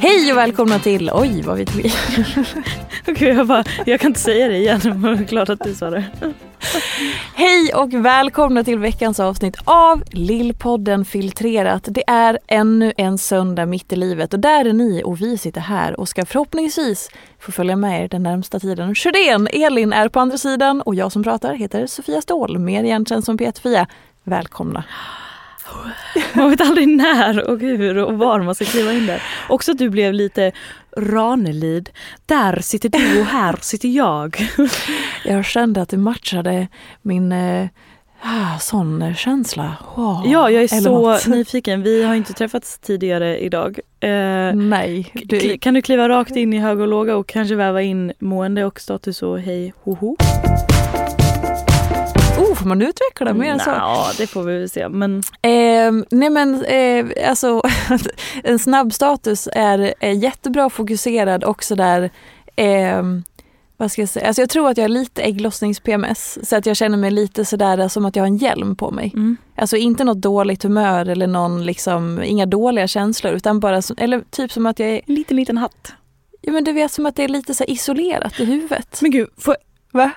Hej och välkomna till, oj vad vi tog i. Okej, jag, bara, jag kan inte säga det igen, men det är klart att du sa det. Hej och välkomna till veckans avsnitt av Lillpodden Filtrerat. Det är ännu en söndag mitt i livet och där är ni och vi sitter här och ska förhoppningsvis få följa med er den närmsta tiden. Sjödén, Elin är på andra sidan och jag som pratar heter Sofia Ståhl, mer igenkänd som Peter-Fia. Välkomna! Man vet aldrig när och hur och var man ska kliva in där. Också att du blev lite Ranelid. Där sitter du och här sitter jag. Jag kände att det matchade min eh, sån känsla. Wow. Ja, jag är Eller så något. nyfiken. Vi har inte träffats tidigare idag. Eh, Nej. Du, Kan du kliva rakt in i höga och låga och kanske väva in mående och status och hej hoho? oh, får man utveckla mer än så? Ja, det får vi väl se. Men Eh, nej men eh, alltså en snabb status är, är jättebra fokuserad och sådär eh, vad ska jag säga? Alltså jag tror att jag har lite ägglossnings-PMS så att jag känner mig lite sådär som att jag har en hjälm på mig. mm. Alltså inte något dåligt humör eller någon liksom, inga dåliga känslor utan bara, som, eller typ som att jag är, en liten, liten hatt. ja men du vet som att det är lite så isolerat i huvudet. Men gud, får, Va?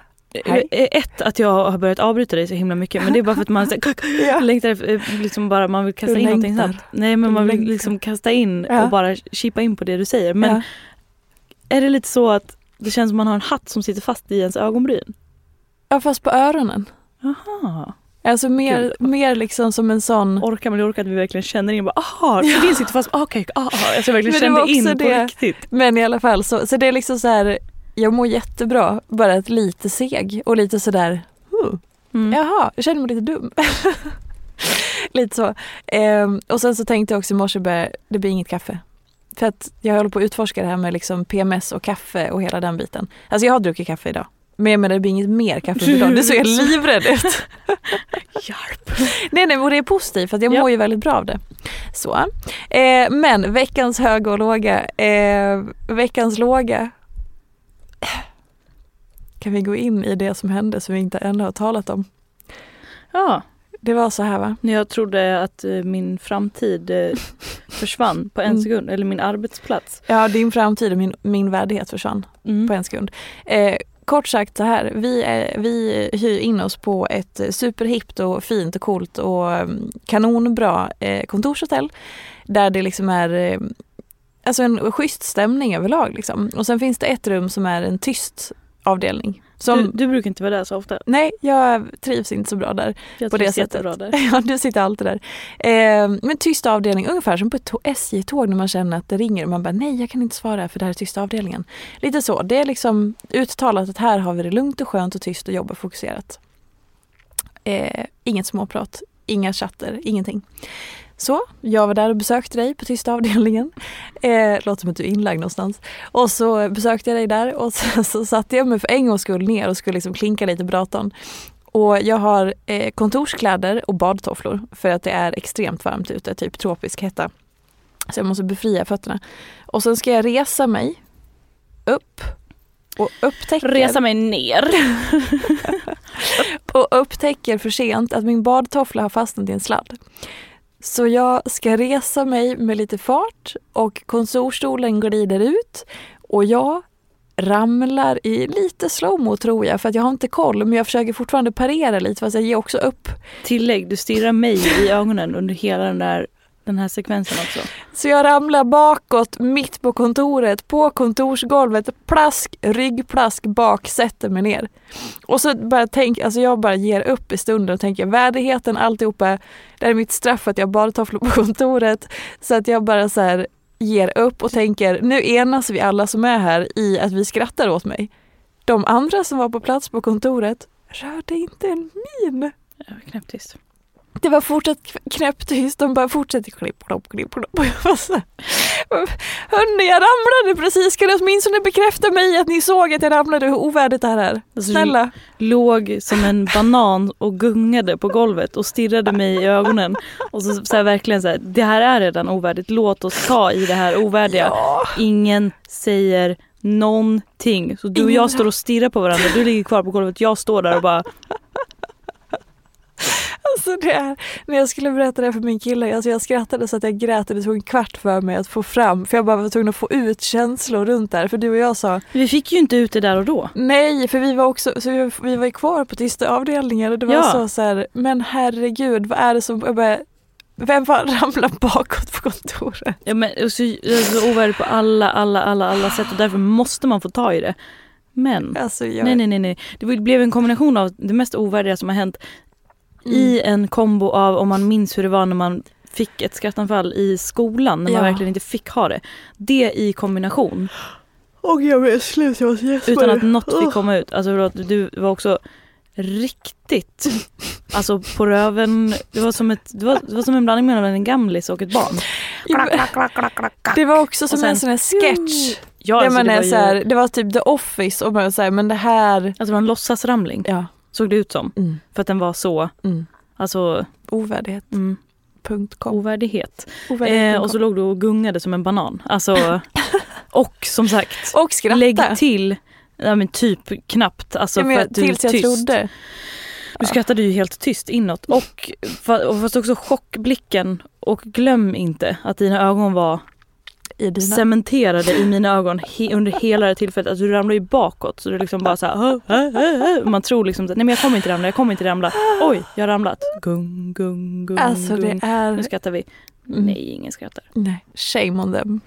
Hej. Eh, Ett, att jag har börjat avbryta dig så himla mycket men det är bara för att man så, Ja. längtar eh, liksom bara, man vill kasta Du in någonting längtar. snabbt. Nej men Du man vill längtar. liksom kasta in Ja. och bara chippa in på det du säger. Men ja. är det lite så att det känns som man har en hatt som sitter fast i ens ögonbryn? ja fast på öronen. Aha. Alltså mer, Gud. mer liksom som en sån Orkar man orkar att vi verkligen känner in bara aha, så din sitter fast, okej, aha. Alltså jag verkligen det kände in också på det. riktigt. Men i alla fall så, så det är liksom så här, jag mår jättebra, bara ett lite seg och lite sådär, huh, Mm. jaha, jag känner mig lite dum. lite så. Ehm, och sen så tänkte jag också i morse, det blir inget kaffe. För att jag håller på att utforska det här med liksom PMS och kaffe och hela den biten. Alltså jag har druckit kaffe idag. Men jag menar det blir inget mer kaffe för dagen. Det såg jag livrädd ut. Hjälp. Nej nej, och det är positivt för att jag Ja. mår ju väldigt bra av det. Så. Eh, men veckans höga och låga. Eh, veckans låga. Kan vi gå in i det som hände som vi inte ännu har talat om? Ja, Det var så här va? när jag trodde att eh, min framtid eh, försvann på en Mm. sekund, eller min arbetsplats. Ja, din framtid och min, min värdighet försvann Mm. på en sekund. Eh, kort sagt så här, vi, är, vi hyr in oss på ett superhippt och fint och coolt och mm, kanonbra eh, kontorshotell. Där det liksom är alltså en schysst stämning överlag. Liksom. Och sen finns det ett rum som är en tyst avdelning. Som, Du, du brukar inte vara där så ofta. Nej, jag trivs inte så bra där. Jag På det sättet. där. Ja, du sitter alltid där. Eh, men tyst avdelning, ungefär som på ett tå- SJ-tåg när man känner att det ringer och man bara nej, jag kan inte svara för det här är tysta avdelningen. Lite så. Det är liksom uttalat att här har vi det lugnt och skönt och tyst och jobbar fokuserat. Eh, inget småprat, inga chatter, ingenting. Så, jag var där och besökte dig på tysta avdelningen. Eh, låter som att du är inlagd någonstans. Och så besökte jag dig där och så, så satte jag mig för en gångs skull ner och skulle liksom klinka lite på datorn. Och jag har eh, kontorskläder och badtofflor för att det är extremt varmt ute, typ tropisk hetta. Så jag måste befria fötterna. Och sen ska jag resa mig upp och upptäcker, Resa mig ner. och upptäcker för sent att min badtoffla har fastnat i en sladd. Så jag ska resa mig med lite fart och kontorstolen glider ut och jag ramlar i lite slowmo tror jag för att jag har inte koll men jag försöker fortfarande parera lite fast jag ger också upp. Tillägg, du stirrar mig i ögonen under hela den där den här sekvensen också. Så jag ramlar bakåt mitt på kontoret, på kontorsgolvet, plask, ryggplask bak, sätter mig ner. Och så bara tänk, alltså jag bara ger upp i stunden och tänker värdigheten, alltihopa, det är mitt straff att jag bara tofflor på kontoret. Så att jag bara så här ger upp och tänker nu enas vi alla som är här i att vi skrattar åt mig. De andra som var på plats på kontoret rörde inte en min. Jag var knäpptyst. Det var fortsatt knäpptyst, de bara fortsatte klipp, klopp, klipp, klopp. Hörni, jag ramlade precis, kan ni åtminstone bekräfta mig att ni såg att jag ramlade hur ovärdigt det här är? Alltså, Snälla. Låg som en banan och gungade på golvet och stirrade mig i ögonen. Och så, så här, verkligen så här, det här är redan ovärdigt, låt oss ta i det här ovärdiga. Ja. Ingen säger någonting. Så du och jag står och stirrar på varandra, du ligger kvar på golvet, jag står där och bara Alltså det är, när jag skulle berätta det för min kille, alltså jag skrattade så att jag grät och det tog en kvart för mig att få fram, för jag bara var tvungen att få ut känslor runt där. För du och jag sa Vi fick ju inte ut det där och då. nej, för vi var också, så vi, vi var ju kvar på tysta avdelningen och det var Ja. så, så här, men herregud, vad är det som, jag bara, vem var ramlar bakåt på kontoret? Ja, men, så, det så ovärdigt på alla, alla, alla, alla sätt och därför måste man få ta i det. Men, Alltså jag, nej nej nej nej. Det blev en kombination av det mest ovärdiga som har hänt Mm. i en kombo av om man minns hur det var när man fick ett skrattanfall i skolan när man Ja. verkligen inte fick ha det. Det i kombination Och jag blev slut, jag måste gäspa. utan att något fick komma ut. Alltså du var också riktigt, alltså på röven, det var som, ett, det var, det var som en blandning mellan en gamlis och ett barn. Det var också som sen- en sån här sketch. Ja, alltså, man det, är var ju, så här, det var typ The Office och man säger men det här, alltså det var en låtsasramling ja. Såg det ut som. Mm, För att den var så, mm. alltså Ovärdighet. mm, com. ovärdighet. Ovärdighet. Eh, och så låg du och gungade som en banan. Alltså, och som sagt, och skratta. lägg till, ja men typ knappt, alltså ja, men för att du är jag tyst. trodde. Du skrattade ju helt tyst inåt och, och fast också chockblicken och glöm inte att dina ögon var I dina. cementerade i mina ögon he- under hela det tillfället. Alltså du ramlade ju bakåt så du liksom bara så här, "Hö, hö, hö, hö." man tror liksom nej men jag kommer inte ramla, jag kommer inte ramla. Oj, jag har ramlat. Gung, gung, gung, Alltså det gung. Nu är... skrattar vi. Mm. Nej, ingen skrattar. Nej. Shame on them.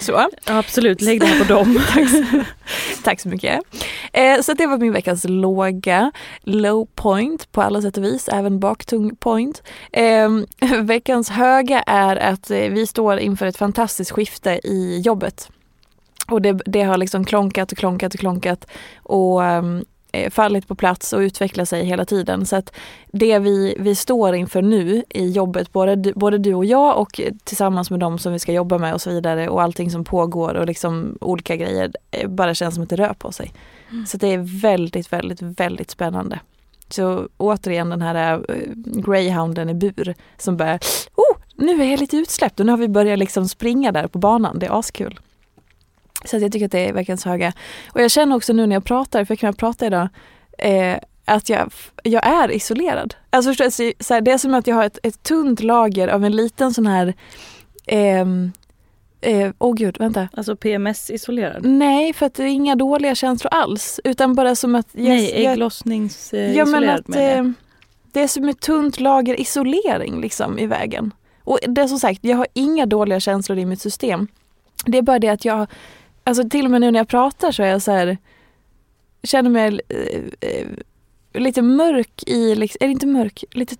Så, absolut, lägg det här på dem. tack så mycket. Eh, så det var min veckans låga, low point på alla sätt och vis, även baktung point. Eh, veckans höga är att eh, vi står inför ett fantastiskt skifte i jobbet. Och det, det har liksom klonkat och klonkat och klonkat och ehm, eh, fallit på plats och utvecklat sig hela tiden. Så att det vi, vi står inför nu i jobbet, både du, både du och jag och tillsammans med de som vi ska jobba med och så vidare och allting som pågår och liksom olika grejer, eh, bara känns som att det rör på sig. Så det är väldigt, väldigt, väldigt spännande. Så återigen den här eh, greyhounden i bur som bara, oh, nu är jag lite utsläppt och nu har vi börjat liksom springa där på banan, det är askul. Så att jag tycker att det är veckans höga. Och jag känner också nu när jag pratar, för jag kan prata idag, eh, att jag, jag är isolerad. Alltså förstås, så här, det är som att jag har ett, ett tunt lager av en liten sån här ehm, eh, Åh gud, vänta. Alltså PMS-isolerad. Nej, för att det är inga dåliga känslor alls. Utan bara som att... jag- Nej, jag- ägglossningsisolerad Ja men att jag. eh, det är som ett tunt lager isolering liksom i vägen. Och det är som sagt, jag har inga dåliga känslor i mitt system. Det är bara det att jag, alltså till och med nu när jag pratar så är jag så här, känner mig eh, eh, lite mörk i, liksom, eller inte mörk, lite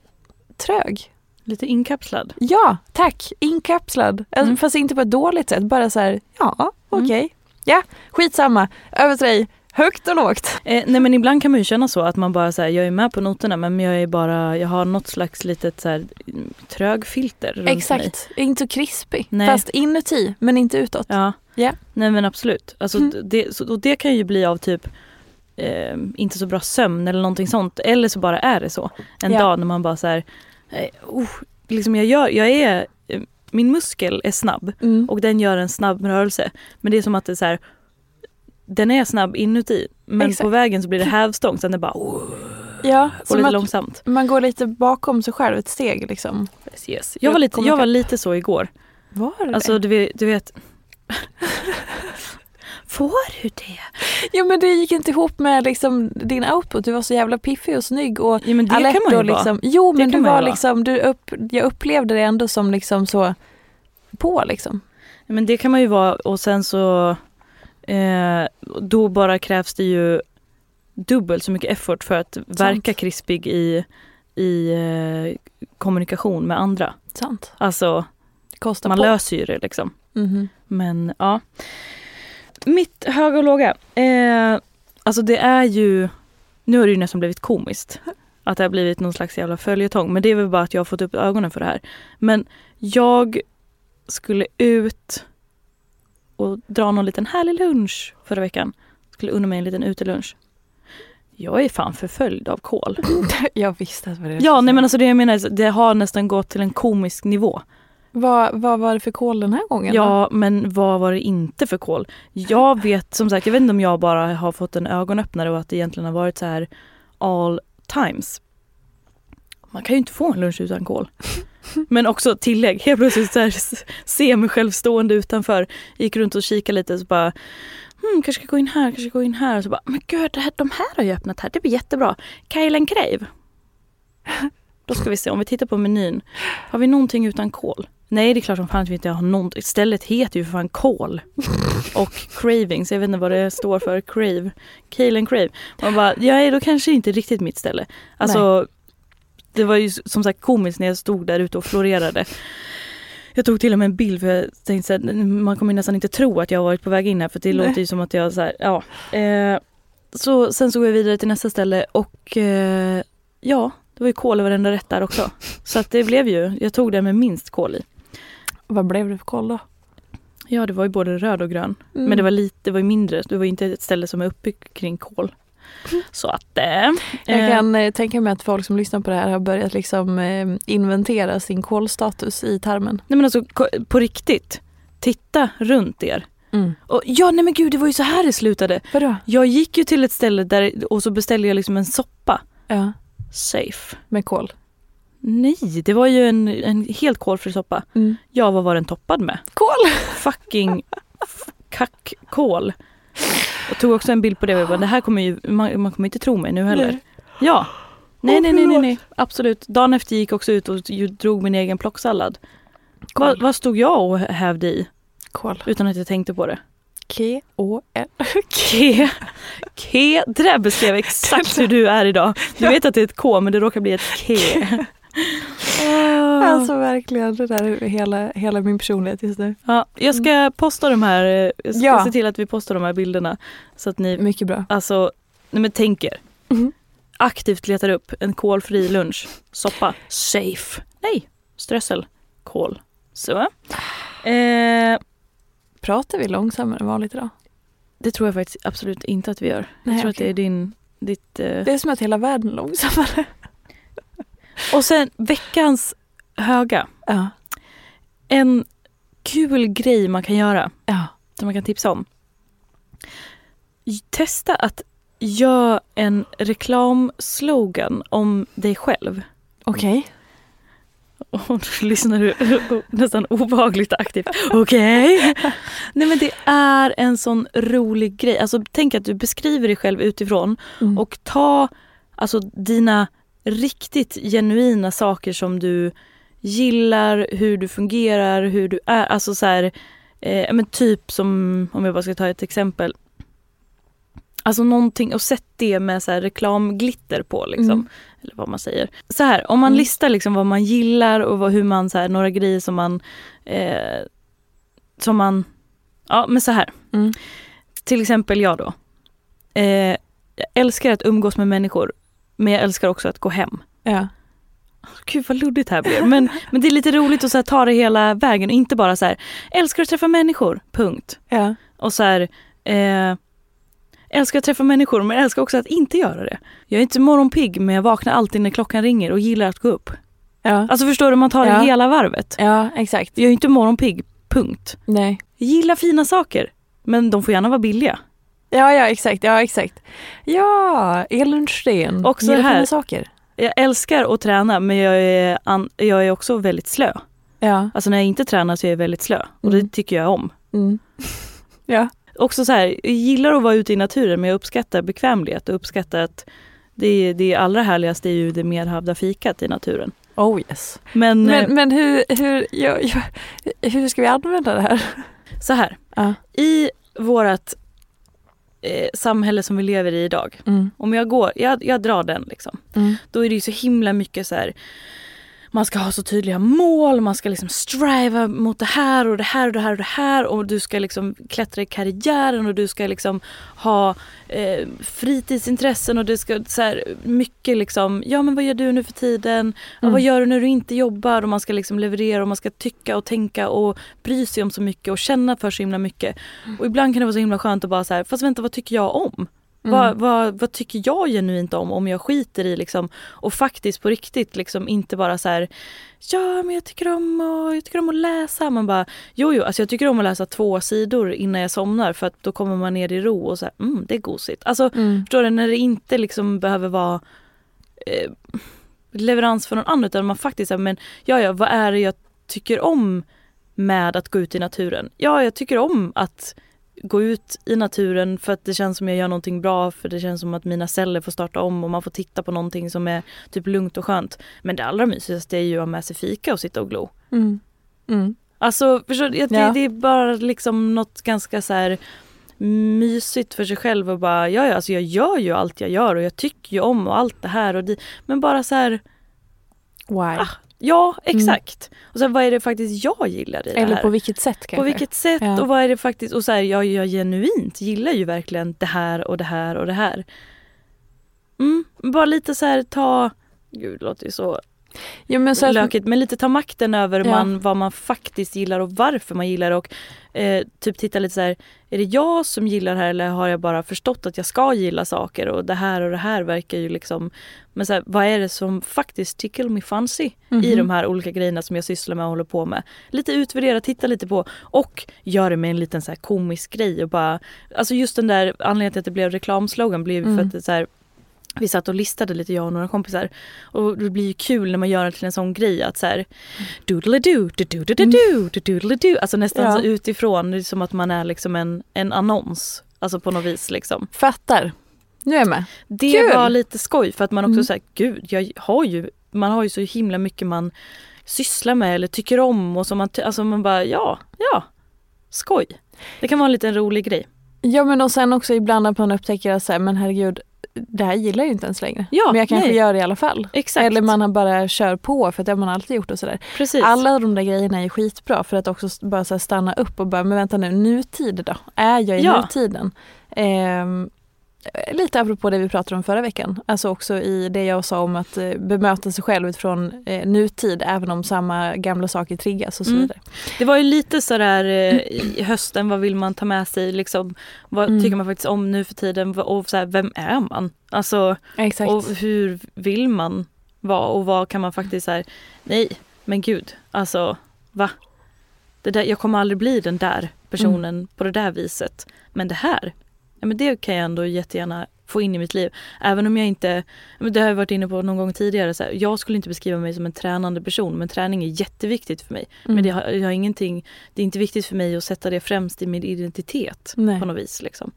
trög. Lite inkapslad. Ja, tack! Inkapslad. Alltså, Mm. Fast inte på ett dåligt sätt, bara så här, ja, Mm. okej. Ja, skitsamma. Över till dig. Högt och lågt. Eh, nej men ibland kan man ju känna så att man bara så här, jag är med på noterna men jag är bara, jag har något slags litet så här, mm, trögfilter runt mig. Exakt, inte så krispig. Nej. Fast inuti men inte utåt. Ja. Ja. Nej men absolut. Alltså, Mm. det, så, och det kan ju bli av typ eh, inte så bra sömn eller någonting sånt. Eller så bara är det så. En Ja. dag när man bara så här, eh, oh, liksom jag, gör, jag är, eh, min muskel är snabb Mm. och den gör en snabb rörelse. Men det är som att det är så här, den är snabb inuti men Exakt. på vägen så blir det hävstång sen det bara oh, Ja, går lite att långsamt. man går lite bakom sig själv ett steg liksom. Yes. Jag, var lite, jag var lite så igår. Var det Alltså du vet, du vet Får du det? Jo men det gick inte ihop med liksom din output. Du var så jävla piffig och snygg och Ja, men det alert kan man ju och liksom, Jo men du var liksom, du upp, jag upplevde det ändå som liksom så på liksom. Ja, Men det kan man ju vara och sen så eh, då bara krävs det ju dubbelt så mycket effort för att verka krispig i, i eh, kommunikation med andra. Sant. Alltså man på. löser ju det liksom. Mhm. Men ja. Mitt höga och låga. Eh, alltså det är ju, nu har det ju nästan blivit komiskt. Att det har blivit någon slags jävla följetong. Men det är väl bara att jag har fått upp ögonen för det här. Men jag skulle ut och dra någon liten härlig lunch förra veckan. Skulle unna mig en liten utelunch. Jag är fan förföljd av kol. Jag visste att det var det Ja, nej men alltså det jag menar, det har nästan gått till en komisk nivå. Vad, vad var det för kol den här gången? då? Ja, men vad var det inte för kol? Jag vet, som sagt, jag vet inte om jag bara har fått en ögonöppnare och att det egentligen har varit så här all times. Man kan ju inte få en lunch utan kol. Men också tillägg, helt plötsligt så här, se mig själv stående utanför. Gick runt och kikade lite så bara Hmm, kanske ska gå in här, kanske gå in här. Så bara, men gud, det här, de här har ju öppnat här. Det blir jättebra. And Crave. Då ska vi se, om vi tittar på menyn. Har vi någonting utan kol? Nej, det är klart som fan att vi inte har någonting. Stället heter ju för fan kol. Och cravings, jag vet inte vad det står för. Crave. Kale and Crave. Man bara, ja då kanske inte riktigt mitt ställe. Alltså, det var ju som sagt komiskt när jag stod där ute och florerade. Jag tog till och med en bild för jag tänkte här, man kommer nästan inte tro att jag har varit på väg in här för det Nej. låter ju som att jag så här, ja. Eh, så sen så går jag vidare till nästa ställe och eh, ja, det var ju kol i varenda rätt där också. Så att det blev ju, jag tog det med minst kol i. Vad blev det för kol då? Ja, det var ju både röd och grön. Mm. Men det var lite, det var mindre. Det var inte ett ställe som är uppbyggt kring kol. Så att... Eh, Jag eh, kan eh, tänka mig att folk som lyssnar på det här har börjat liksom eh, inventera sin kolstatus i tarmen. Nej men alltså på riktigt. Titta runt er. Mm. Och, ja nej men gud det var ju så här det slutade. Vadå? Jag gick ju till ett ställe där och så beställde jag liksom en soppa. Ja, Safe. med kol. Nej, det var ju en, en helt kolfri soppa. Mm. Ja, vad var den toppad med? Kol! Fucking kackkål. Jag tog också en bild på det och bara, det här kommer ju, man, man kommer inte tro mig nu heller. Nej. Ja. Nej, Åh, nej, nej, nej, nej, absolut. Dagen efter gick också ut och drog min egen plocksallad. Kol. Vad, vad stod jag och hävde i Kol. utan att jag tänkte på det? K-O-L. K. K. Det där beskrev exakt hur du är idag. Du vet att det är ett K men det råkar bli ett K. Alltså verkligen, det där är hela, hela min personlighet just nu. Ja, jag ska posta de här, eh, jag ska Ja. se till att vi postar de här bilderna. Så att ni, Mycket bra. alltså, nej men tänker. Mhm. Aktivt letar upp en kolfri lunch. Soppa, safe. Nej, strössel, kol. Så. Eh, Pratar vi långsammare än vanligt idag? det tror jag faktiskt absolut inte att vi gör. Jag Nej, tror att okej. det är din, ditt... Eh. Det är som att hela världen är långsammare. Och sen veckans höga. Ja. En kul grej man kan göra. Ja. som man kan tipsa om. Testa att göra en reklamslogan om dig själv. Okej. Och då lyssnar du nästan obehagligt aktivt. Okej? Nej men det är en sån rolig grej. Alltså tänk att du beskriver dig själv utifrån Mm. och ta alltså dina riktigt genuina saker som du gillar, hur du fungerar, hur du är. Alltså så här, eh, men typ som, om jag bara ska ta ett exempel. Alltså någonting och sätt det med så här reklamglitter på liksom. Mm. Eller vad man säger. Så här, om man Mm. listar liksom vad man gillar och vad, hur man, så här, några grejer som man, eh, som man, ja men så här. Mm. Till exempel jag då. Eh, jag älskar att umgås med människor men jag älskar också att gå hem. Ja. Gud vad luddigt här blev. Men, men det är lite roligt att så här, ta det hela vägen och inte bara så här, älskar att träffa människor, punkt. Ja. Och så här, eh, älskar att träffa människor men älskar också att inte göra det. Jag är inte morgonpigg men jag vaknar alltid när klockan ringer och gillar att gå upp. Ja. Alltså förstår du, man tar Ja. det hela varvet. ja, exakt. Jag är inte morgonpigg, punkt. Nej. Jag gillar fina saker men de får gärna vara billiga. Ja, ja, exakt. Ja, exakt. Ja, Elin Sten. Också Gillar här. saker. Jag älskar att träna men jag är, an- jag är också väldigt slö. Ja. Alltså när jag inte tränar så är jag väldigt slö och Mm. det tycker jag om. Mm. ja. Också så här, jag gillar att vara ute i naturen men jag uppskattar bekvämlighet och uppskattar att det, det allra härligaste är ju det medhavda fikat i naturen. Oh yes. Men, eh, Men, men hur, hur, ja, ja, hur ska vi använda det här? så här, Ja. i vårt eh, samhälle som vi lever i idag, Mm. om jag går, jag, jag drar den liksom, Mm. då är det ju så himla mycket så här man ska ha så tydliga mål, man ska liksom striva mot det här och det här och det här och det här och du ska liksom klättra i karriären och du ska liksom ha eh, fritidsintressen och det ska så här mycket liksom, ja men vad gör du nu för tiden? Ja, Mm. vad gör du när du inte jobbar? Och man ska liksom leverera och man ska tycka och tänka och bry sig om så mycket och känna för så himla mycket. Och ibland kan det vara så himla skönt att bara så här, fast vänta vad tycker jag om? Mm. Vad, vad, vad tycker jag genuint om om jag skiter i liksom och faktiskt på riktigt liksom inte bara så här Ja men jag tycker om att, jag tycker om att läsa. Man bara jo jo alltså jag tycker om att läsa två sidor innan jag somnar för att då kommer man ner i ro och så här, mm det är gosigt. Alltså Mm. förstår du när det inte liksom behöver vara eh, leverans för någon annan utan man faktiskt säger men ja ja vad är det jag tycker om med att gå ut i naturen? Ja jag tycker om att gå ut i naturen för att det känns som jag gör någonting bra för det känns som att mina celler får starta om och man får titta på någonting som är typ lugnt och skönt. Men det allra mysigaste är ju att ha med sig fika och sitta och glo. Mm. Mm. Alltså förstår du? Det, Ja. det är bara liksom något ganska så här mysigt för sig själv och bara ja, ja alltså jag gör ju allt jag gör och jag tycker ju om och allt det här och det, men bara så här Why? Ah, ja exakt. Och sen vad är det faktiskt jag gillar i det Eller här? på vilket sätt kanske? På vilket sätt Ja. och vad är det faktiskt och så här, jag, jag genuint gillar ju verkligen det här och det här och det här. Mm, bara lite så här ta, gud det låter ju så ja, men så lökigt men lite ta makten över Ja. man, vad man faktiskt gillar och varför man gillar och eh, typ titta lite så här, är det jag som gillar det här eller har jag bara förstått att jag ska gilla saker och det här och det här verkar ju liksom men så här, vad är det som faktiskt tickle me fancy i Mhm. de här olika grejerna som jag sysslar med och håller på med. Lite utvärdera, titta lite på och gör det med en liten så här komisk grej och bara Alltså just den där anledningen till att det blev reklamslogan blev ju för Mm. att det så här vi satt och listade lite jag och några kompisar och det blir ju kul när man gör det till en sån grej att så här doodle-doo, doodle-doo, doodle-doo, alltså nästan Ja. så utifrån, det är som att man är liksom en, en annons. Alltså på något vis liksom. Fattar. Nu är jag med. Det Kul! var lite skoj för att man också Mm. säger gud, jag har ju, man har ju så himla mycket man sysslar med eller tycker om och som man, alltså man bara ja, ja, skoj. Det kan vara en liten rolig grej. Ja men och sen också ibland att man upptäcker att så här, men herregud, det här gillar jag ju inte ens längre. Ja, men jag kanske nej. gör det i alla fall. Exakt. Eller man har bara kör på för att det har man alltid gjort och sådär. Precis. Alla de där grejerna är skitbra för att också bara stanna upp och bara, men vänta nu, nutid då? Är jag i Ja. nutiden? Ehm, lite apropå det vi pratade om förra veckan, alltså också i det jag sa om att eh, bemöta sig själv utifrån eh, nutid även om samma gamla saker triggas och så Mm. vidare. Det var ju lite sådär eh, i hösten, vad vill man ta med sig liksom? Vad Mm. tycker man faktiskt om nu för tiden? Och så här, vem är man? Alltså, Exakt. och hur vill man vara? Och vad kan man faktiskt säga? Nej, men gud, alltså va? Det där, jag kommer aldrig bli den där personen Mm. på det där viset. Men det här, ja, men det kan jag ändå jättegärna få in i mitt liv. Även om jag inte, men det har jag varit inne på någon gång tidigare, så här, jag skulle inte beskriva mig som en tränande person men träning är jätteviktigt för mig. Mm. Men det har, jag har ingenting, det är inte viktigt för mig att sätta det främst i min identitet Nej. på något vis. Liksom.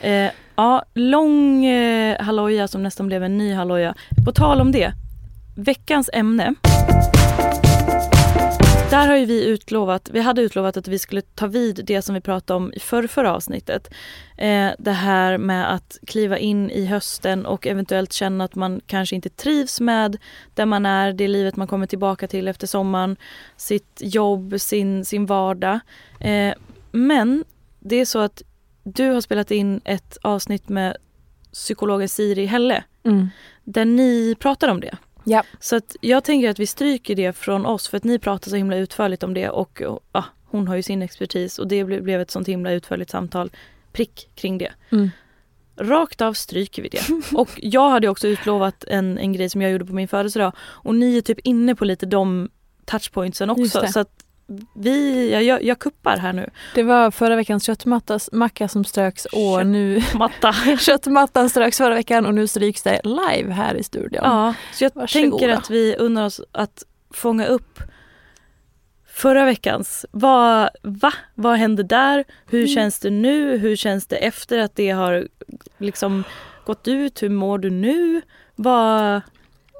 Eh, ja, lång eh, halloja som nästan blev en ny halloja. På tal om det, veckans ämne. Där har ju vi utlovat, vi hade utlovat att vi skulle ta vid det som vi pratade om i förra, förra avsnittet. Eh, det här med att kliva in i hösten och eventuellt känna att man kanske inte trivs med där man är, det livet man kommer tillbaka till efter sommaren, sitt jobb, sin, sin vardag. Eh, men det är så att du har spelat in ett avsnitt med psykologen Siri Helle. Mm. Där ni pratar om det. Ja. Så att jag tänker att vi stryker det från oss för att ni pratar så himla utförligt om det och, och ja, hon har ju sin expertis och det ble- blev ett sånt himla utförligt samtal prick kring det. Mm. Rakt av stryker vi det. Och jag hade också utlovat en, en grej som jag gjorde på min födelsedag och ni är typ inne på lite de touchpointsen också. Så att vi, jag, jag, kuppar här nu. Det var förra veckans köttmacka som ströks och nu Matta. köttmattan ströks förra veckan och nu stryks det live här i studion. Ja, så jag Varsågoda. tänker att vi undrar oss att fånga upp förra veckans. Vad, va? Vad hände där? Hur Mm. känns det nu? Hur känns det efter att det har liksom gått ut? Hur mår du nu? Vad,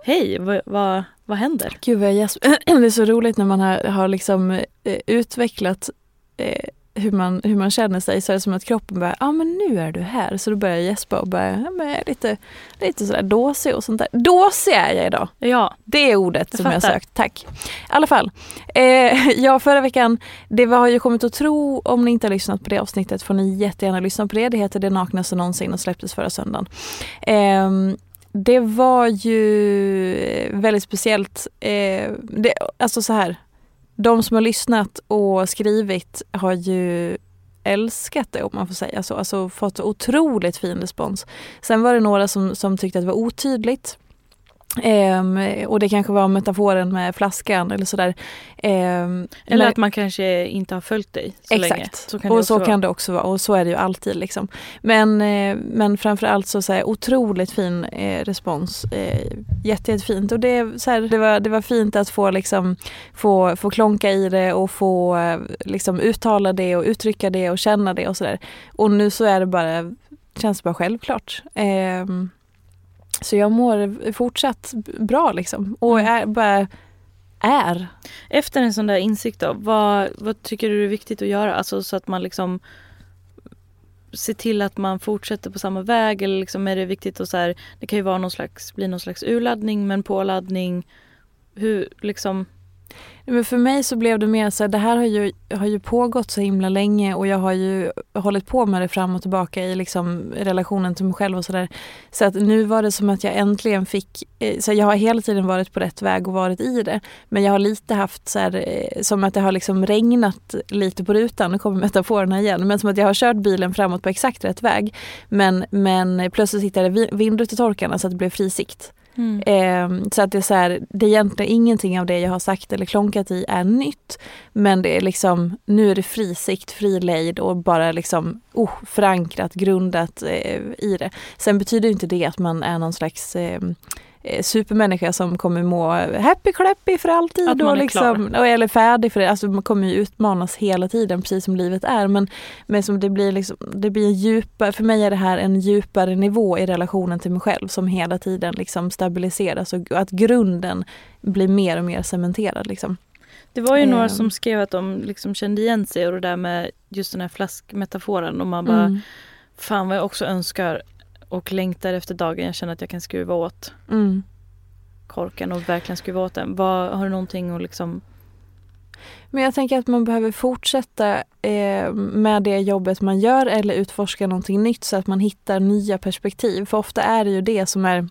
hej, vad, vad, vad händer? Gud vad jag gäspar. Det är så roligt när man har, har liksom eh, utvecklat eh, hur, man, hur man känner sig så är det som att kroppen bara, ja ah, men nu är du här. Så då börjar jag gäspa och bara, ja, men jag är lite, lite sådär dåsig och sånt där. Dåsig är jag idag. Ja, Det är ordet Jag som jag fattar. sökt. Tack. I alla fall. Eh, ja, förra veckan, det var, har ju kommit att tro, om ni inte har lyssnat på det avsnittet får ni jättegärna lyssna på det. Det heter Det naknaste någonsin och släpptes förra söndagen. Ehm, det var ju eh, väldigt speciellt. Eh, det, alltså så här, de som har lyssnat och skrivit har ju älskat det om man får säga så. Alltså fått otroligt fin respons. Sen var det några som, som tyckte att det var otydligt. Ehm, och det kanske var metaforen med flaskan eller sådär. Ehm, eller men- att man kanske inte har följt dig så Exakt. länge. Så kan det och så vara. kan det också vara och så är det ju alltid. Liksom. Men, eh, men framförallt så, så här, otroligt fin eh, respons. Eh, jätte, jättefint. Och det, så här, det, var, det var fint att få, liksom, få, få klonka i det och få eh, liksom, uttala det och uttrycka det och känna det och sådär. Och nu så är det bara, känns det bara självklart. Ehm, så jag mår fortsatt bra liksom. Och Mm. är bara är. Efter en sån där insikt då, vad, vad tycker du är viktigt att göra? Alltså så att man liksom ser till att man fortsätter på samma väg eller liksom är det viktigt att så här, det kan ju vara någon slags, bli någon slags urladdning men påladdning. Hur liksom, men för mig så blev det mer så här, det här har ju, har ju pågått så himla länge och jag har ju hållit på med det fram och tillbaka i liksom relationen till mig själv och sådär. Så att nu var det som att jag äntligen fick, eh, så jag har hela tiden varit på rätt väg och varit i det. Men jag har lite haft så här, eh, som att det har liksom regnat lite på rutan, nu kommer metaforerna igen, men som att jag har kört bilen framåt på exakt rätt väg. Men, men plötsligt hittade jag vindrutetorkarna så att det blev fri sikt. Eh, så att det är så här, det är egentligen ingenting av det jag har sagt eller klonkat i är nytt. Men det är liksom, nu är det fri sikt, fri lejd och bara liksom oh, förankrat, grundat eh, i det. Sen betyder inte det att man är någon slags eh, supermänniska som kommer må happy clappy för alltid. Att man och är liksom, och, eller färdig för det. Alltså man kommer ju utmanas hela tiden precis som livet är. Men, men som det blir liksom, det blir en djupare, för mig är det här en djupare nivå i relationen till mig själv som hela tiden liksom stabiliseras och att grunden blir mer och mer cementerad. Liksom. det var ju några Ehm. som skrev att de liksom kände igen sig och det där med just den här flaskmetaforen och man bara, Mm. fan vad jag också önskar och längtar efter dagen jag känner att jag kan skruva åt Mm. korken och verkligen skruva åt den. Vad, har du någonting att liksom Men jag tänker att man behöver fortsätta eh, med det jobbet man gör eller utforska någonting nytt så att man hittar nya perspektiv. För ofta är det ju det som är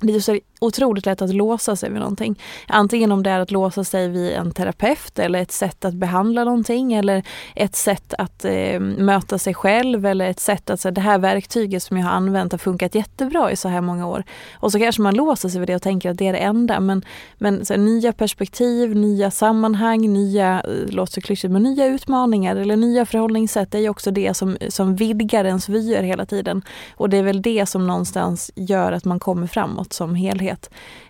det är otroligt lätt att låsa sig vid någonting. Antingen om det är att låsa sig vid en terapeut eller ett sätt att behandla någonting eller ett sätt att eh, möta sig själv eller ett sätt att säga det här verktyget som jag har använt har funkat jättebra i så här många år. Och så kanske man låser sig vid det och tänker att det är det enda. Men, men så här, nya perspektiv, nya sammanhang, nya, eh, låter så klyschigt, men nya utmaningar eller nya förhållningssätt är ju också det som, som vidgar ens vyer hela tiden. Och det är väl det som någonstans gör att man kommer framåt som helhet.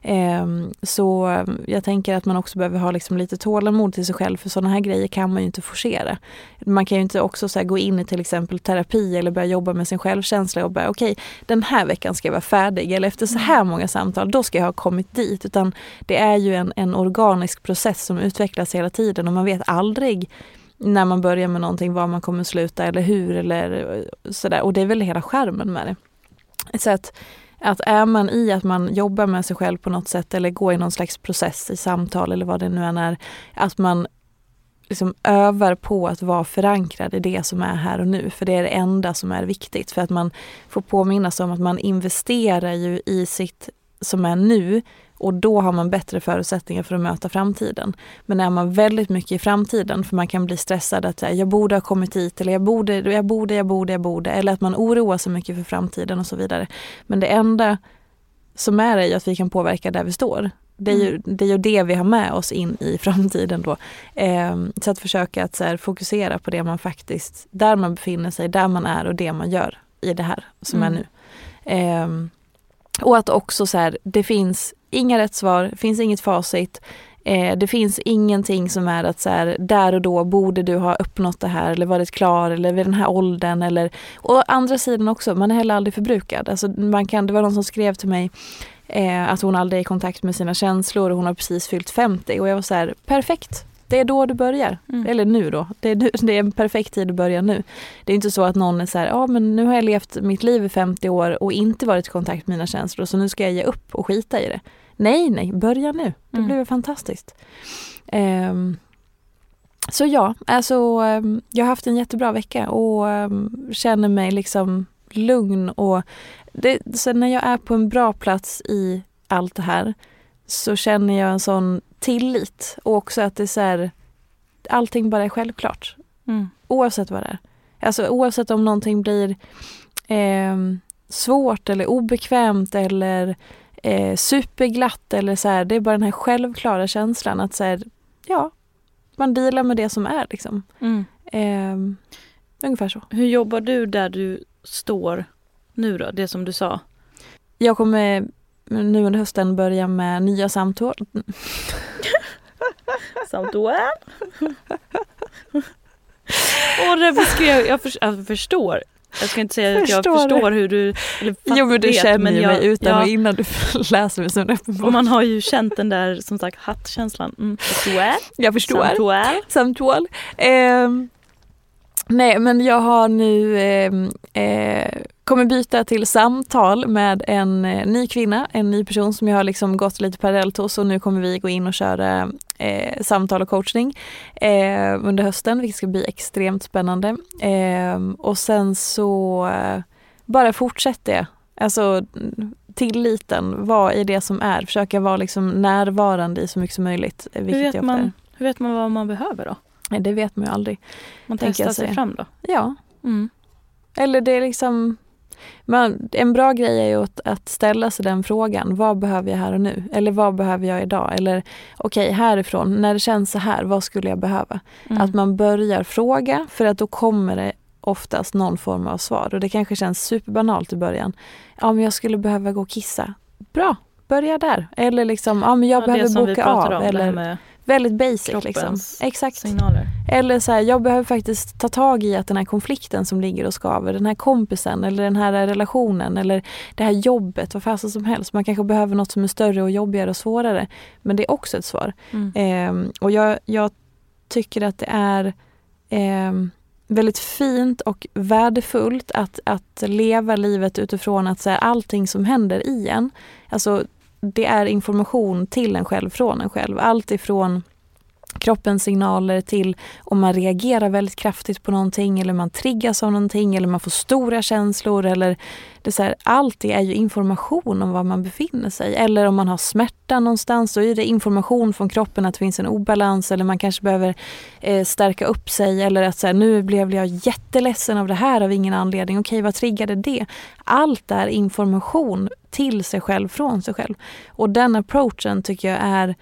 Ehm, så eh, jag tänker att man också behöver ha liksom lite tålamod till sig själv för sådana här grejer kan man ju inte forcera. Man kan ju inte också så gå in i till exempel terapi eller börja jobba med sin självkänsla och bara okej, den här veckan ska jag vara färdig eller efter så här många samtal, då ska jag ha kommit dit. Utan det är ju en, en organisk process som utvecklas hela tiden och man vet aldrig när man börjar med någonting var man kommer sluta eller hur eller sådär. Och det är väl hela skärmen med det. Så att, att är man i att man jobbar med sig själv på något sätt eller går i någon slags process i samtal eller vad det nu än är, att man liksom övar på att vara förankrad i det som är här och nu. För det är det enda som är viktigt. För att man får påminna sig om att man investerar ju i sitt som är nu och då har man bättre förutsättningar för att möta framtiden. Men är man väldigt mycket i framtiden, för man kan bli stressad att jag borde ha kommit hit eller jag borde, jag borde, jag borde, jag borde. Eller att man oroar sig mycket för framtiden och så vidare. Men det enda som är är ju att vi kan påverka där vi står. Det är, ju, Mm. det är ju det vi har med oss in i framtiden då. Eh, så att försöka att här, fokusera på det man faktiskt, där man befinner sig, där man är och det man gör i det här som Mm. är nu. Eh, och att också så här, det finns inga rätt svar, det finns inget facit. Eh, det finns ingenting som är att så här, där och då borde du ha uppnått det här eller varit klar eller vid den här åldern. Eller, och å andra sidan också, man är heller aldrig förbrukad. Alltså man kan, det var någon som skrev till mig eh, att hon aldrig är i kontakt med sina känslor och hon har precis fyllt 50 och jag var så här, perfekt. Det är då du börjar. Mm. Eller nu då. Det är, nu- det är en perfekt tid att börja nu. Det är inte så att någon är så här, ja men nu har jag levt mitt liv i 50 år och inte varit i kontakt med mina känslor så nu ska jag ge upp och skita i det. Nej, nej, börja nu. Det Mm. blir fantastiskt. Ehm, så ja, alltså ehm, jag har haft en jättebra vecka och ehm, känner mig liksom lugn och det, sen när jag är på en bra plats i allt det här så känner jag en sån tillit och också att det är så här, allting bara är självklart. Mm. Oavsett vad det är. Alltså oavsett om någonting blir ehm, svårt eller obekvämt eller eh, superglatt eller så här. Det är bara den här självklara känslan att så här, ja, man dealar med det som är liksom. Mm. Ehm, ungefär så. Hur jobbar du där du står nu då? Det som du sa. Jag kommer nu under hösten börja med nya samtal. Samtal. Och det beskrev, jag, för, jag förstår. Jag ska inte säga att jag Förstår förstår hur du... Eller Jo men du vet, känner ju jag- mig utan ja, och innan du läser mig som bok. man har ju känt den där som sagt hattkänslan. Mm. Jag förstår. Samtal. samtal. Ehm, nej, men jag har nu ehm, eh, kommer byta till samtal med en eh, ny kvinna, en ny person som jag har liksom gått lite parallellt hos och nu kommer vi gå in och köra eh, samtal och coachning eh, under hösten, vilket ska bli extremt spännande. Ehm, och sen så eh, bara fortsätt det. Alltså tilliten, vara i det som är, försöka vara liksom närvarande i så mycket som möjligt. eh, Hur vet, jag man, hur vet man vad man behöver då? Det vet man ju aldrig. Man Tänker testar sig fram då? Ja, Mm. eller det är liksom man, en bra grej är ju att, att ställa sig den frågan. Vad behöver jag här och nu? Eller vad behöver jag idag? Eller okej, härifrån, när det känns så här, vad skulle jag behöva? Mm. Att man börjar fråga för att då kommer det oftast någon form av svar. Och det kanske känns superbanalt i början. Ja, men jag skulle behöva gå och kissa. Bra, börja där. Eller liksom, ja men jag Ja, behöver boka av. om, eller väldigt basic liksom. kroppens Exakt. signaler. Eller så här, jag behöver faktiskt ta tag i att den här konflikten som ligger och skaver, den här kompisen eller den här relationen eller det här jobbet, vad fasen som helst. Man kanske behöver något som är större och jobbigare och svårare. Men det är också ett svar. Mm. Ehm, och jag, jag tycker att det är ehm, väldigt fint och värdefullt att, att leva livet utifrån att så här, allting som händer i en, alltså det är information till en själv från en själv. Allt ifrån kroppens signaler till om man reagerar väldigt kraftigt på någonting eller man triggas av någonting eller man får stora känslor eller det så här, allt det är ju information om var man befinner sig. Eller om man har smärta någonstans så är det information från kroppen att det finns en obalans eller man kanske behöver eh, stärka upp sig eller att så här, nu blev jag jätteledsen av det här av ingen anledning. Okej, vad triggade det? Allt är information till sig själv, från sig själv. Och den approachen tycker jag är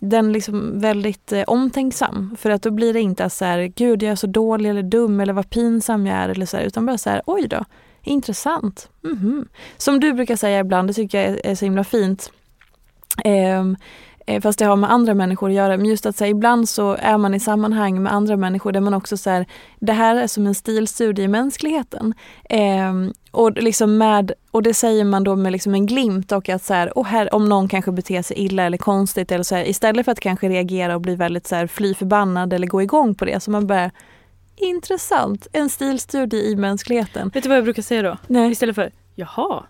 den liksom väldigt eh, omtänksam. För att då blir det inte så här, gud jag är så dålig eller dum eller vad pinsam jag är eller så här, utan bara så här, oj då, intressant. Mhm. Som du brukar säga ibland, det tycker jag är, är så himla fint. Eh, fast det har med andra människor att göra. Men just att säga, ibland så är man i sammanhang med andra människor där man också säger det här är som en stilstudie i mänskligheten. Ehm, och, liksom med, och det säger man då med liksom en glimt och att så här, och här, om någon kanske beter sig illa eller konstigt eller så här, istället för att kanske reagera och bli väldigt så här, fly förbannad eller gå igång på det så man bara Intressant, en stilstudie i mänskligheten. Vet du vad jag brukar säga då? Nej. Istället för jaha,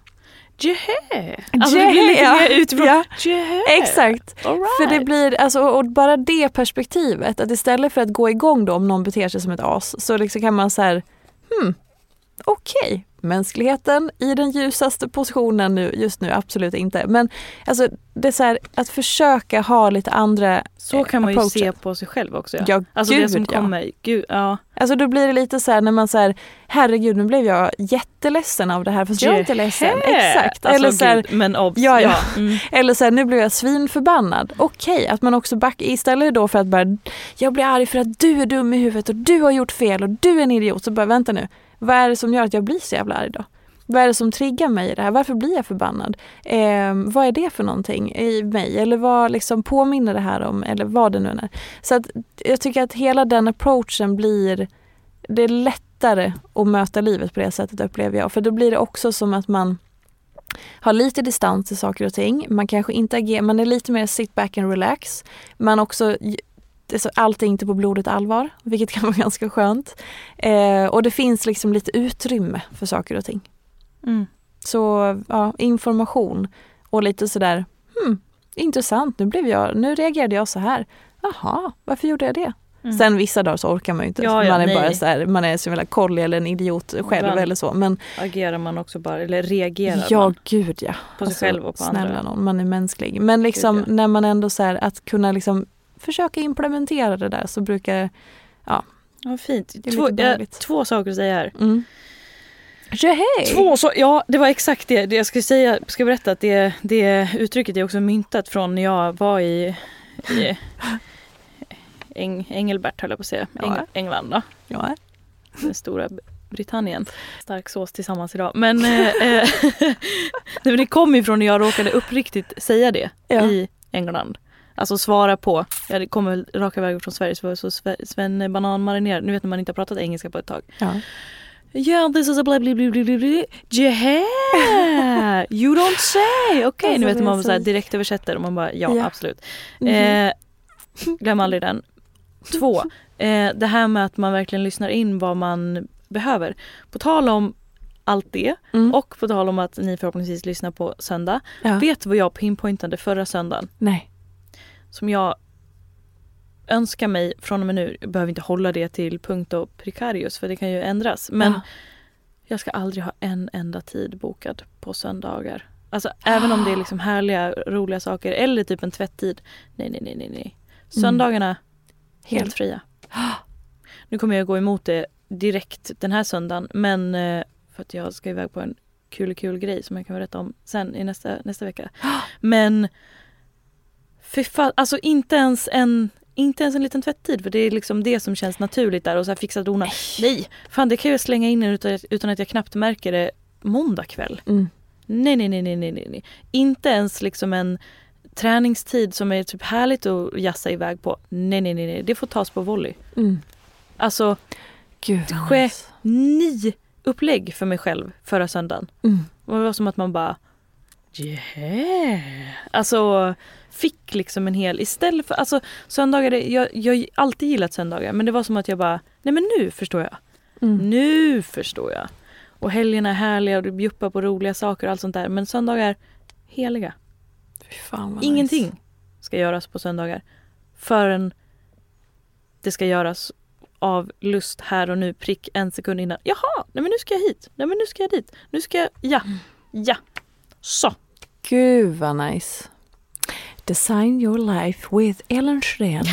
Jehä! Alltså det blir lite ja. mer utifrån. Ja. Jehä! Exakt. Right. För det blir, alltså, och bara det perspektivet, att istället för att gå igång då om någon beter sig som ett as, så liksom kan man så här, hmm, okej, mänskligheten i den ljusaste positionen nu, just nu, absolut inte. Men alltså, det är så här, att försöka ha lite andra Så kan man ju approacher. se på sig själv också. Ja. Ja, Alltså gud, det som ja. kommer, gud, ja. Alltså då blir det lite så här när man säger herregud nu blev jag jätteledsen av det här fast jag är inte ledsen. Exakt. Alltså, Eller så här, gud, men obs. Ja, ja. Mm. Eller så här, nu blev jag svinförbannad. Okej, att man också backar istället då för att bara, jag blir arg för att du är dum i huvudet och du har gjort fel och du är en idiot. Så bara vänta nu, vad är det som gör att jag blir så jävla arg då? Vad är det som triggar mig i det här? Varför blir jag förbannad? Eh, vad är det för någonting i mig? Eller vad liksom påminner det här om? Eller vad det nu än är. Så att jag tycker att hela den approachen blir, det är lättare att möta livet på det sättet upplever jag. För då blir det också som att man har lite distans till saker och ting. Man kanske inte agerar, man är lite mer sit back and relax. Man också, allt är inte på blodigt allvar, vilket kan vara ganska skönt. Eh, och det finns liksom lite utrymme för saker och ting. Mm. Så ja, information och lite sådär, hmm, intressant, nu, blev jag, nu reagerade jag så här. Jaha, varför gjorde jag det? Mm. Sen vissa dagar så orkar man ju inte. Ja, ja, man är nej. bara så här, man är som en kolli eller en idiot själv Ibland. eller så. Men Agerar man också bara, eller reagerar ja, man? gud ja. På sig själv och på snälla andra. någon, man är mänsklig. Men liksom Gud, ja. när man ändå så här, att kunna liksom försöka implementera det där så brukar Ja, fint. är Två, ja, behagligt. två saker att säga här. mm. Två så, ja det var exakt det. det jag skulle säga, ska berätta att det, det uttrycket är också myntat från när jag var i, i Eng, Engelbert höll jag på att säga. Eng, Ja. England då. Ja. Den stora Britannien. Stark sås tillsammans idag. Men, eh, eh, det kom ifrån när jag råkade uppriktigt säga det Ja. i England. Alltså svara på, jag kommer raka vägen från Sverige så var jag så Sve- Sven Banan marinerad. Nu vet när man inte har pratat engelska på ett tag. Ja. Yeah, this is a blah blah blah blah blah. Yeah, you don't say. Okej, Alltså, nu vet man så här direkt översätter och man bara ja, Ja. absolut. Mhm. Eh, glöm aldrig den. Två, eh, det här med att man verkligen lyssnar in vad man behöver. På tal om allt det Mm. och på tal om att ni förhoppningsvis lyssnar på söndag. ja. Vet du vad jag pinpointade förra söndagen? Nej. Som jag önskar mig från och med nu, jag behöver inte hålla det till punkt och precarius för det kan ju ändras. Men Ja. jag ska aldrig ha en enda tid bokad på söndagar. Alltså även om det är liksom härliga, roliga saker eller typ en tvätttid. Nej, nej, nej, nej, nej. Söndagarna, helt Helt. fria. Nu kommer jag gå emot det direkt den här söndagen men eh, för att jag ska iväg på en kul kul grej som jag kan berätta om sen i nästa, nästa vecka. Men fy fan, alltså inte ens en inte ens en liten tvätttid för det är liksom det som känns naturligt där och så här fixa dona. Nej, fan det kan jag slänga in utan, utan att jag knappt märker det måndag kväll. Mm. Nej, nej, nej, nej, nej, nej. Inte ens liksom en träningstid som är typ härligt att jassa iväg på. Nej, nej, nej, nej. det får tas på volley. Mm. Alltså Gud vad Ske- nice. ni upplägg för mig själv förra söndagen. Mm. Det var som att man bara yeah. Alltså fick liksom en hel, istället för, alltså söndagar, jag, jag har alltid gillat söndagar men det var som att jag bara, nej men nu förstår jag. Mm. Nu förstår jag. Och helgerna är härliga och du bjuppar på roliga saker och allt sånt där. Men söndagar, heliga. Ingenting Nice. ska göras på söndagar. Förrän det ska göras av lust här och nu, prick en sekund innan. Jaha, nej men nu ska jag hit. Nej men nu ska jag dit. Nu ska jag, ja, ja. Så. Gud vad nice. Design your life with Ellen Schren.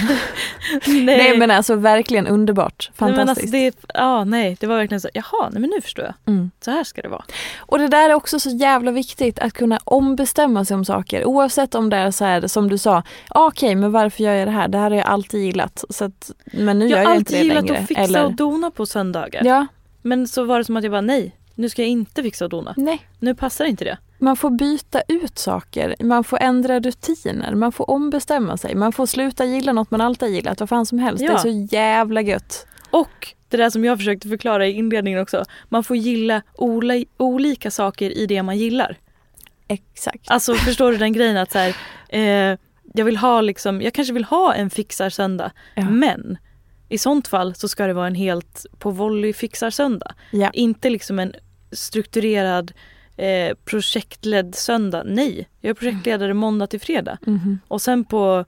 Nej men alltså verkligen underbart. Nej, men Fantastiskt. alltså, det, ja, nej, det var verkligen så, jaha, nej men nu förstår jag. mm. Så här ska det vara. Och det där är också så jävla viktigt att kunna ombestämma sig om saker. Oavsett om det är så här som du sa, ah, okej men varför gör jag det här? Det här har jag alltid gillat. Så att, men nu Jag gör har jag inte alltid det gillat längre. att fixa Eller, och dona på söndagar. ja, Men så var det som att jag bara, nej, nu ska jag inte fixa och dona. nej. Nu passar inte det. Man får byta ut saker, man får ändra rutiner, man får ombestämma sig. Man får sluta gilla något man alltid gillat, vad fan som helst. Ja. Det är så jävla gött. Och det där som jag försökte förklara i inledningen också. Man får gilla ola, olika saker i det man gillar. Exakt. Alltså förstår du den grejen att så här, eh, jag vill ha liksom, jag kanske vill ha en fixar söndag. Ja. Men i sånt fall så ska det vara en helt på volley fixar söndag. Ja. Inte liksom en strukturerad eh, projektledd söndag. Nej, jag är projektledare måndag till fredag. Mhm. Och sen på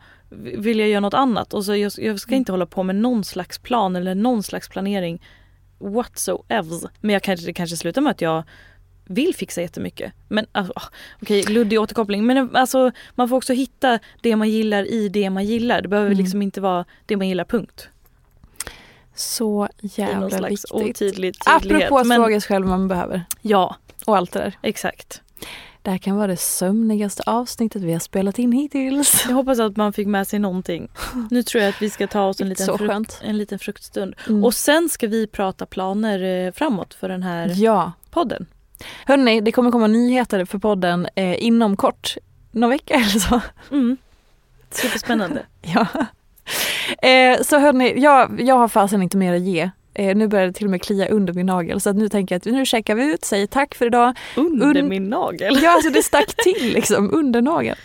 vill jag göra något annat. Och så jag, jag ska inte hålla på med någon slags plan eller någon slags planering whatsoever. Men jag kanske, det kanske slutar med att jag vill fixa jättemycket. Men alltså, okej, luddig återkoppling. Men alltså man får också hitta det man gillar i det man gillar. Det behöver Mm. liksom inte vara det man gillar punkt. Så jävla viktigt. otydlig tydlighet. Apropå att Men, fråga sig själv vad man behöver. Ja, Och allt det där. exakt. Det här kan vara det sömnigaste avsnittet vi har spelat in hittills. Jag hoppas att man fick med sig någonting. Nu tror jag att vi ska ta oss en liten, Så frukt, en liten fruktstund. Mm. Och sen ska vi prata planer eh, framåt för den här Ja. podden. Hörni, det kommer komma nyheter för podden eh, inom kort. Någon vecka eller så. Mm. Superspännande. Ja. Eh, så hörni, jag, jag har fasen inte mer att ge. Eh, nu börjar det till och med klia under min nagel så att nu tänker jag att nu checkar vi ut, säger tack för idag. Under Und- min nagel. Ja, alltså det stack till liksom under nageln.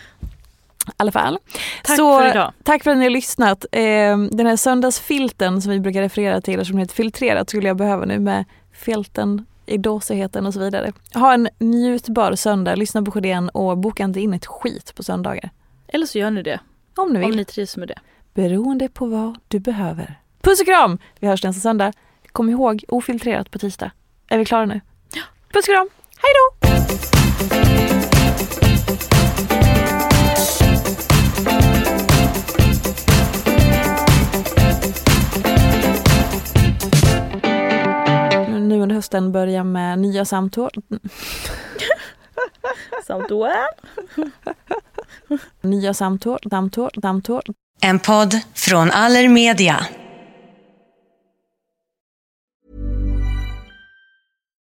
I alla fall. Tack så, för idag. Tack för att ni har lyssnat. Eh, den här söndagsfilten som vi brukar referera till, som heter filtrerat, skulle jag behöva nu med filten i dåsigheten och så vidare. Ha en njutbar söndag, lyssna på Sjödén och boka inte in ett skit på söndagar. Eller så gör ni det. Om ni vill. Om ni trivs med det. Beroende på vad du behöver. Puss och kram! Vi hörs nästa söndag. Kom ihåg, ofiltrerat på tisdag. Är vi klara nu? Puss och kram! Hej då! Nu under hösten börjar med nya samtal. Samt well. Nya samtal, samtal, samtal. En podd från Allermedia.